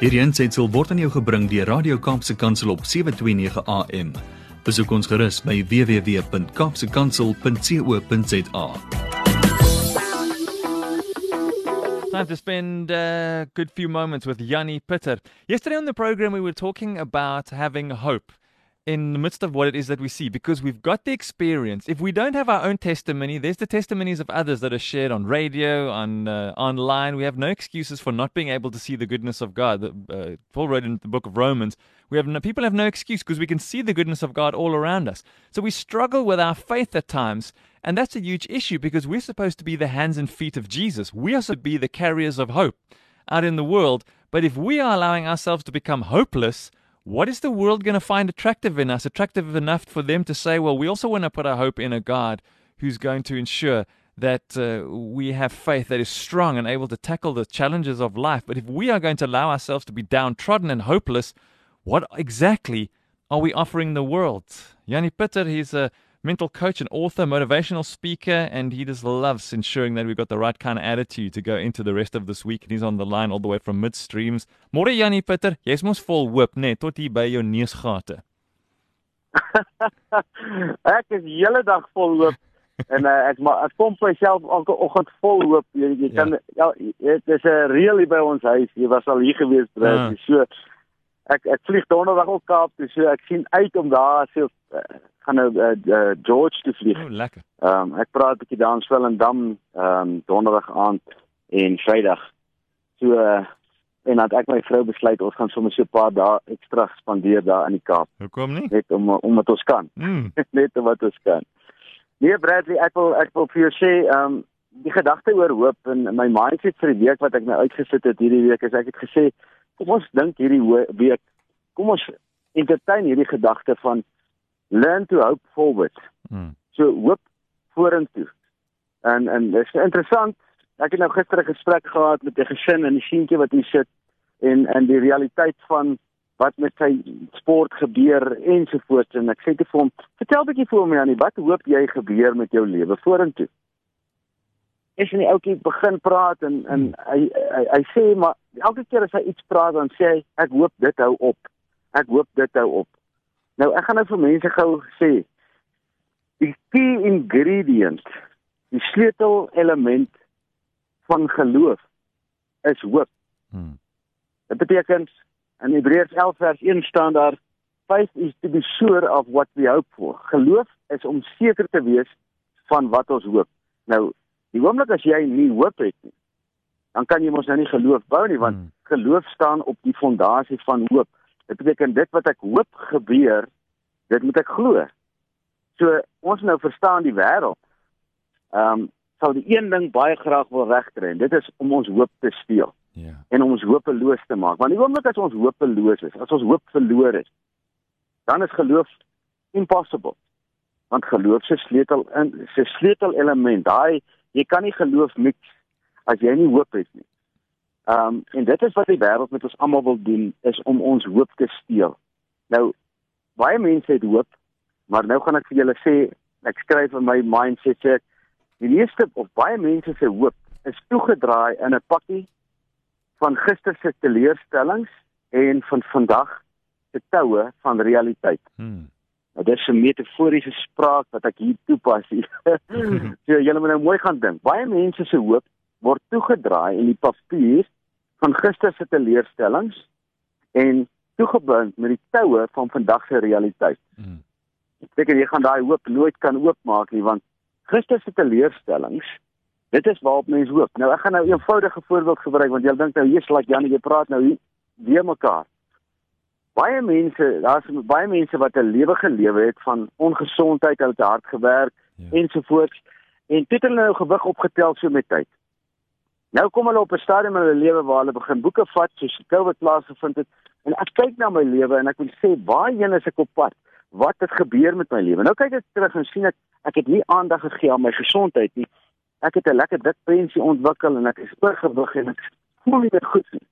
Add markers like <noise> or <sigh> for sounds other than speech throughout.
Hierdie aanseit sal word aan jou gebring deur Radio Kaapse Kansel op 7:29 AM. Besoek ons gerus by www.kapsekansel.co.za. Time to spend a good few moments with Yanni Pitter. Yesterday on the program, we were talking about having hope in the midst of what it is that we see because we've got the experience. If we don't have our own testimony, there's the testimonies of others that are shared on radio, on uh, online. We have no excuses for not being able to see the goodness of God. Uh, Paul wrote in the book of Romans, we have no, people have no excuse because we can see the goodness of God all around us. So we struggle with our faith at times. And that's a huge issue because we're supposed to be the hands and feet of Jesus. We are supposed to be the carriers of hope out in the world. But if we are allowing ourselves to become hopeless, what is the world going to find attractive in us? Attractive enough for them to say, well, we also want to put our hope in a God who's going to ensure that uh, we have faith that is strong and able to tackle the challenges of life. But if we are going to allow ourselves to be downtrodden and hopeless, what exactly are we offering the world? Yanni Pitter, he's a mental coach and author, motivational speaker, and he just loves ensuring that we've got the right kind of attitude to go into the rest of this week. And he's on the line all the way from midstreams. Môre Jannie Pitter, jy's mos vol hoop, né, tot hier by jou neusgate. <laughs> ek is hele dag vol hoop <laughs> en uh, ek maar ek pomp myself elke oggend vol hoop. Jy, jy kan ja, dit is 'n reël by ons huis. Jy was al hier gewees, bro. Ja. So ek ek vlieg donderdag op Kaap, toe, so ek sien uit om daar so uh, gaan nou uh, uh, George te vlieg. O, oh, lekker. Ehm um, ek praat 'n bietjie daar in Swellendam ehm um, donderdag aand en Vrydag. So uh, en dan ek my vrou besluit ons gaan sommer so 'n paar dae ekstra spandeer daar in die Kaap Hoekom nie? net om omdat ons kan. Mm. <laughs> net wat ons kan. Nee Bradley, ek wil ek wil vir jou sê, ehm um, die gedagte oor hoop en my mindset vir die week wat ek nou uitgesit het hierdie week is ek het gesê kom ons dink hierdie week kom ons entertain hierdie gedagte van learn to hope forward. Mm. So hoop vorentoe. En en dit is interessant. Ek het nou gister 'n gesprek gehad met 'n gesin in die seentjie wat hier sit en en die realiteit van wat met sy sport gebeur ensovoorts en ek sê te vir hom, "Vertel 'n bietjie vir my Annie, wat hoop jy gebeur met jou lewe vorentoe?" Is en die ouetjie begin praat en en hy, hy hy sê maar elke keer as hy iets praat dan sê hy, "Ek hoop dit hou op. Ek hoop dit hou op." Nou ek gaan nou vir mense gou sê die key ingredient, die sleutel element van geloof is hoop. Mm. Dit beteken in Hebreërs 11 vers 1 staan daar faith is to be sure of what we hope for. Geloof is om seker te wees van wat ons hoop. Nou, die oomblik as jy nie hoop het nie, dan kan jy mos nou nie geloof bou nie want Mm. geloof staan op die fondasie van hoop. Dit beteken dit wat ek hoop gebeur, dit moet ek glo. So ons nou verstaan die wêreld. Ehm um, sal die een ding baie graag wil regkry en dit is om ons hoop te steel Ja. en om ons hopeloos te maak. Want die oomblik as ons hopeloos is, as ons hoop verloor het, dan is geloof impossible. Want geloof se sleutel in se sleutel element, daai jy kan nie geloof mix as jy nie hoop het nie. Ehm um, en dit is wat die wêreld met ons almal wil doen is om ons hoop te steel. Nou baie mense het hoop, maar nou gaan ek vir julle sê, ek skryf in my mindset sê die meeste of baie mense se hoop is toegedraai in 'n pakkie van gister se teleurstellings en van vandag se toue van realiteit. Mm. Nou dis 'n metaforiese spraak wat ek hier toepas. hier. <laughs> so julle moet nou mooi gaan dink. Baie mense se hoop word toegedraai in die papier van gister se teleurstellings en toegebind met die toue van vandag se realiteit. Mm. Ek dink jy gaan daai hoop nooit kan oopmaak nie want gister se teleurstellings dit is waarop mense hoop. Nou ek gaan nou 'n eenvoudige voorbeeld gebruik want jy dink nou hier's like Janie jy praat nou hier weer mekaar. Baie mense, daar's baie mense wat 'n lewe gelewe het van ongesondheid, hulle het hard gewerk Ja. ensovoorts en dit het hulle nou gewig opgetel so met tyd. Nou kom hulle op 'n stadium in hulle lewe waar hulle begin boeke vat soos die COVID plaasgevind het en ek kyk na my lewe en ek wil sê waarheen is ek op pad? Wat het gebeur met my lewe? Nou kyk ek terug en sien ek ek het nie aandag gegee aan my gesondheid nie. Ek het 'n lekker dik pensie ontwikkel en ek is oorgewig en ek voel nie goed nie.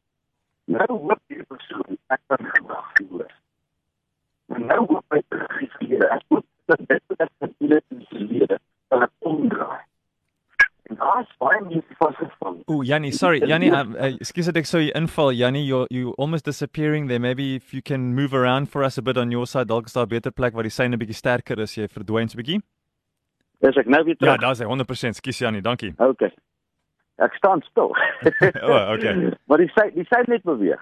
Nou hoop die persoon ek kan. Nou hoop ek. Ek dat dit dat dit lewe kan ek omdraai. En daar's baie mense vasgevang. Ooh, Jannie, sorry, Jannie, um, uh, excuse that so you inval, Jannie, you're you almost disappearing there. Maybe if you can move around for us a bit on your side, dalk is daar 'n beter plek waar die syne bietjie sterker is. Jy verdwyn so bietjie. Is ek nou weer Ja, terug? daar's hy 100%. Skus Jannie, dankie. Okay. Ek staan stil. <laughs> oh, okay. <laughs> maar die sy die sy net beweeg.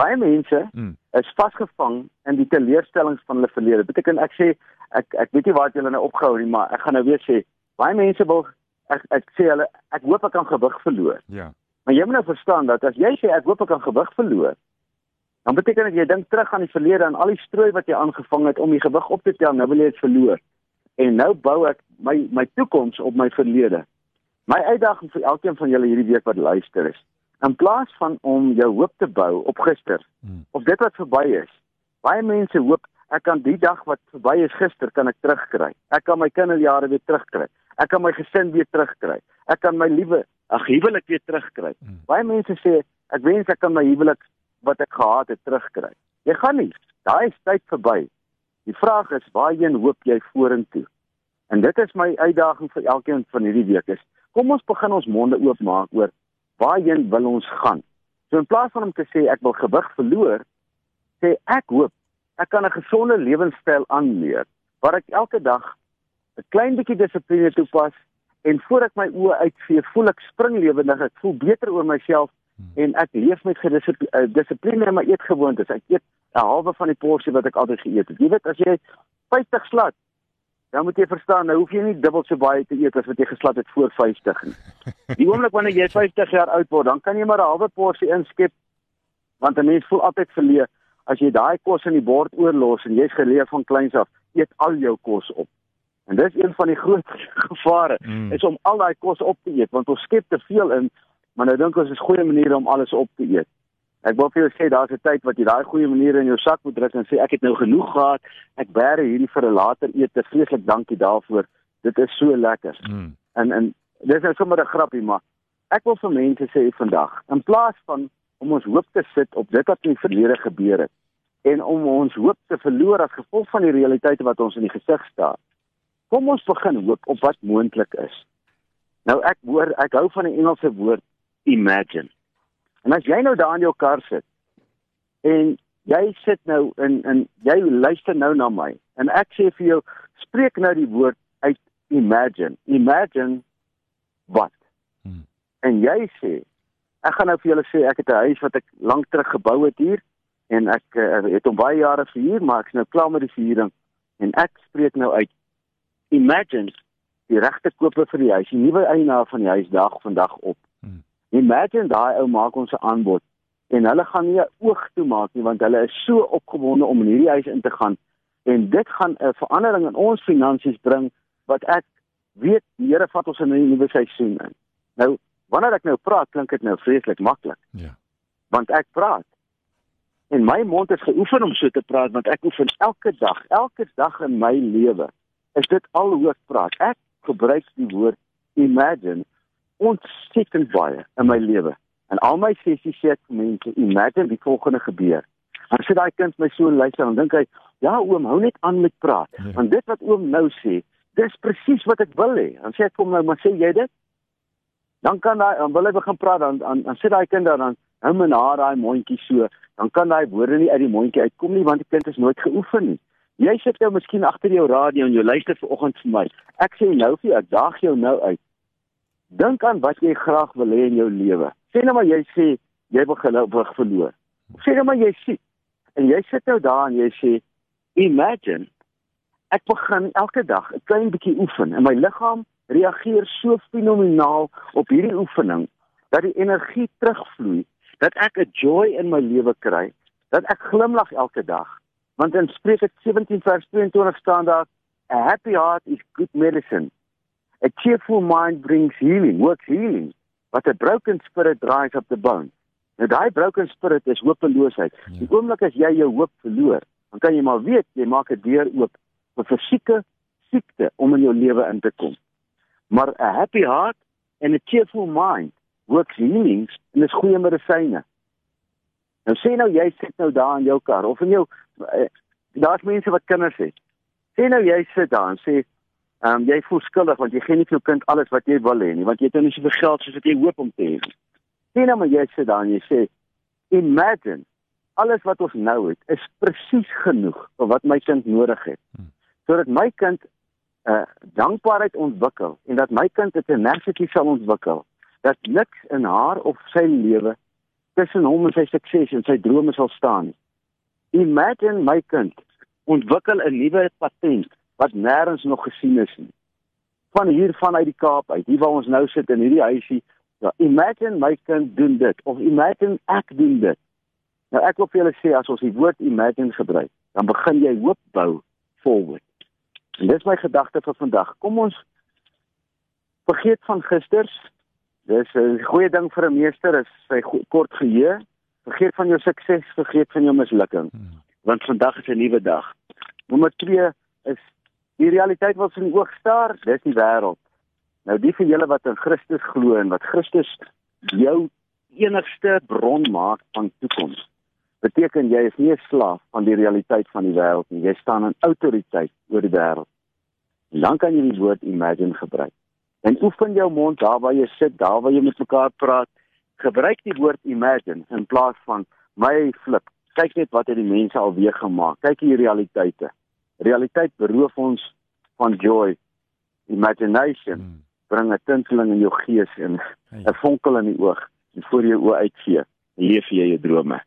Baie mense Mm. is vasgevang in die teleurstellings van hulle verlede. Beteken ek sê ek ek weet nie waar dit julle nou opgehou nie, maar ek gaan nou weer sê baie mense wil ek ek sê hulle ek hoop ek kan gewig verloor. Ja. Maar jy moet nou verstaan dat as jy sê ek hoop ek kan gewig verloor, dan beteken dit jy dink terug aan die verlede en al die strooi wat jy aangevang het om die gewig op te tel, nou wil jy dit verloor. En nou bou ek my my toekoms op my verlede. My uitdaging vir elkeen van julle hierdie week wat luister is, in plaas van om jou hoop te bou op gister Hmm. of dit wat verby is. Baie mense hoop ek kan die dag wat verby is gister kan ek terugkry. Ek kan my kinderjare weer terugkry. Ek kan my gesin weer terugkry. Ek kan my liewe ag huwelik weer terugkry. Hmm. Baie mense sê ek wens ek kan my huwelik wat ek gehad het terugkry. Jy gaan nie. Daai is tyd verby. Die vraag is waarheen hoop jy vorentoe? En dit is my uitdaging vir elkeen van hierdie week is kom ons begin ons monde oopmaak oor waarheen wil ons gaan? So in plaas van om te sê ek wil gewig verloor, sê ek hoop ek kan 'n gesonde lewenstyl aanleer waar ek elke dag 'n klein bietjie dissipline toepas en voor ek my oë uitvee, voel ek spring lewendig, ek voel beter oor myself en ek leef met gedissipline in my eetgewoontes. Ek eet 'n halwe van die porsie wat ek altyd geëet het. Jy weet as jy 50 slat Dan moet jy verstaan, nou hoef jy nie dubbel so baie te eet as wat jy geslat het voor 50 nie. Die oomblik wanneer jy 50 jaar oud word, dan kan jy maar 'n halwe porsie inskep want 'n mens voel altyd verleë as jy daai kos in die bord oorlos en jy's geleer van kleins af, eet al jou kos op. En dis een van die <laughs> groot gevare Mm. is om al daai kos op te eet want ons skep te veel in, maar nou dink ons is goeie maniere om alles op te eet. Ek wil vir jou sê daar's 'n tyd wat jy daai goeie maniere in jou sak moet druk en sê ek het nou genoeg gehad. Ek bære hierdie vir 'n later ete. Vreeslik dankie daarvoor. Dit is so lekker. Mm. En en dis nou sommer 'n grappie, maar ek wil vir mense sê vandag, in plaas van om ons hoop te sit op dit wat in die verlede gebeur het en om ons hoop te verloor as gevolg van die realiteite wat ons in die gesig staar. Kom ons begin hoop op wat moontlik is. Nou ek hoor ek hou van die Engelse woord imagine. En as jy nou daar in jou kar sit en jy sit nou in in jy luister nou na my en ek sê vir jou spreek nou die woord uit imagine. Imagine wat? Hmm. En jy sê ek gaan nou vir julle sê ek het 'n huis wat ek lank terug gebou het hier en ek uh, het hom baie jare verhuur maar ek's nou klaar met die verhuuring en ek spreek nou uit imagine die regte koper vir die huis, die nuwe eienaar van die huis dag vandag op. Imagine daai ou maak ons 'n aanbod en hulle gaan nie 'n oog toe maak nie want hulle is so opgewonde om in hierdie huis in te gaan. En dit gaan 'n verandering in ons finansies bring wat ek weet die Here vat ons in 'n nuwe seisoen in. Nou wanneer ek nou praat klink dit nou vreeslik maklik. Ja. want ek praat. En my mond is geoefen om so te praat want ek oefen elke dag. Elke dag in my lewe is dit al hoe ek praat. Ek gebruik die woord imagine ontsettend baie in my lewe. En al my sessies sê ek vir mense imagine die volgende gebeur. Dan sit daai kind my so luister en dink hy ja oom hou net aan met praat. Ja. want dit wat oom nou sê dis presies wat ek wil hê. Dan sê ek vir hom nou maar sê jy dit? Dan kan hy dan wil hy begin praat dan dan, dan sit daai kind daar dan hou my na daai mondjie so. Dan kan daai woorde nie uit die mondjie uitkom nie want die kind is nooit geoefen nie. Jy sit nou miskien agter jou radio en jy luister vanoggend vir my. Ek sê nou vir jou ek daag jou nou uit dink aan wat jy graag wil hê in jou lewe sê nou maar jy sê jy wil gelowig verloor sê nou maar jy siek en jy sit nou daar en jy sê imagine ek begin elke dag 'n klein bietjie oefen en my liggaam reageer so fenomenaal op hierdie oefening dat die energie terugvloei, dat ek 'n joy in my lewe kry, dat ek glimlag elke dag. Want in Spreuke 17 vers 22 staan daar, a happy heart is good medicine. A cheerful mind brings healing, works healing, but a broken spirit dries up the bone. Nou daai broken spirit is hopeloosheid. Ja. Die oomblik as jy jou hoop verloor, dan kan jy maar weet jy maak 'n deur oop vir fisieke siekte om in jou lewe in te kom. Maar 'n happy heart and a cheerful mind works healings en is goeie medisyne. Nou sê nou jy sit nou daar in jou kar of in jou eh, daar's mense wat kinders het. Sê nou jy sit daar en sê Ehm um, jy voel skuldig want jy gee nie vir jou kind alles wat jy wil hê nie, want jy het nou nie soveel geld soos wat jy hoop om te hê nie. Sien nou maar jy sit daar en jy sê imagine alles wat ons nou het is presies genoeg vir wat my kind nodig het. Hmm. Sodat my kind 'n uh, dankbaarheid ontwikkel en dat my kind 'n tenacity sal ontwikkel dat niks in haar of sy lewe tussen hom en sy sukses en sy drome sal staan nie. Imagine my kind ontwikkel 'n nuwe patent wat nêrens nog gesien is nie. Van hier vanuit die Kaap uit, hier waar ons nou sit in hierdie huisie, ja, imagine my kind doen dit of imagine ek doen dit. Nou ek wil vir julle sê as ons die woord imagine gebruik, dan begin jy hoop bou forward. En dis my gedagte vir vandag. Kom ons vergeet van gisters. Dis 'n goeie ding vir 'n meester is sy kort geheue. Vergeet van jou sukses, vergeet van jou mislukking. Hmm. Want vandag is 'n nuwe dag. Nommer 2 is die realiteit wat in oog staar, dis die wêreld. Nou die vir julle wat in Christus glo en wat Christus jou enigste bron maak van toekoms beteken jy is nie 'n slaaf van die realiteit van die wêreld nie. Jy staan in autoriteit oor die wêreld. Dan kan jy die woord imagine gebruik. En oefen jou mond daar waar jy sit, daar waar jy met mekaar praat. Gebruik die woord imagine in plaas van my flip. Kyk net wat het die mense alweer gemaak. Kyk hier realiteite. Realiteit beroof ons van joy. Imagination hmm. bring 'n tinteling in jou gees en 'n vonkel in die oog en voor jou oë uitvee. Leef jy jou drome.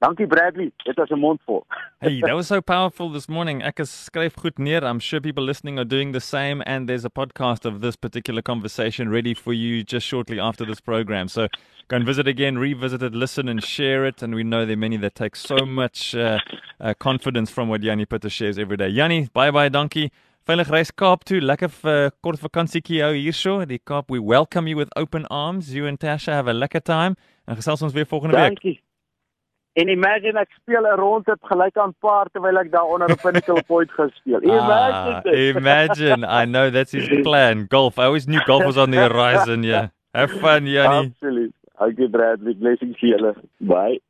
Dankie Bradley, dit was 'n mondvol. <laughs> hey, that was so powerful this morning. Ek skryf goed neer. I'm sure people listening are doing the same and there's a podcast of this particular conversation ready for you just shortly after this program. So go and visit again, revisit it, listen and share it and we know there are many that take so much uh, uh, confidence from what Yanni Putter shares every day. Yanni, bye-bye dankie. Veilig reis Kaap toe. Lekker vir uh, kort vakansietjie hou hierso. Die Kaap, we welcome you with open arms. You and Tasha have a lekker time. En gesels ons weer volgende week. Dankie. En imagine ek speel 'n rondte gelyk aan paar terwyl ek daar onder op 'n pinnacle point gespeel. Imagine. Ah, imagine. I know that's his plan. Golf. I always knew golf was on the horizon, yeah. Have fun, Yanni. Absolutely. Okay, Bradley. Blessings vir julle. Bye.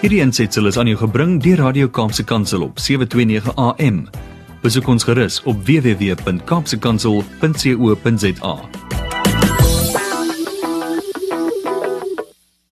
Hierdie ensitsel is aan jou gebring deur Radio Kaapse Kansel op 729 AM. Besoek ons gerus op www.kaapsekansel.co.za.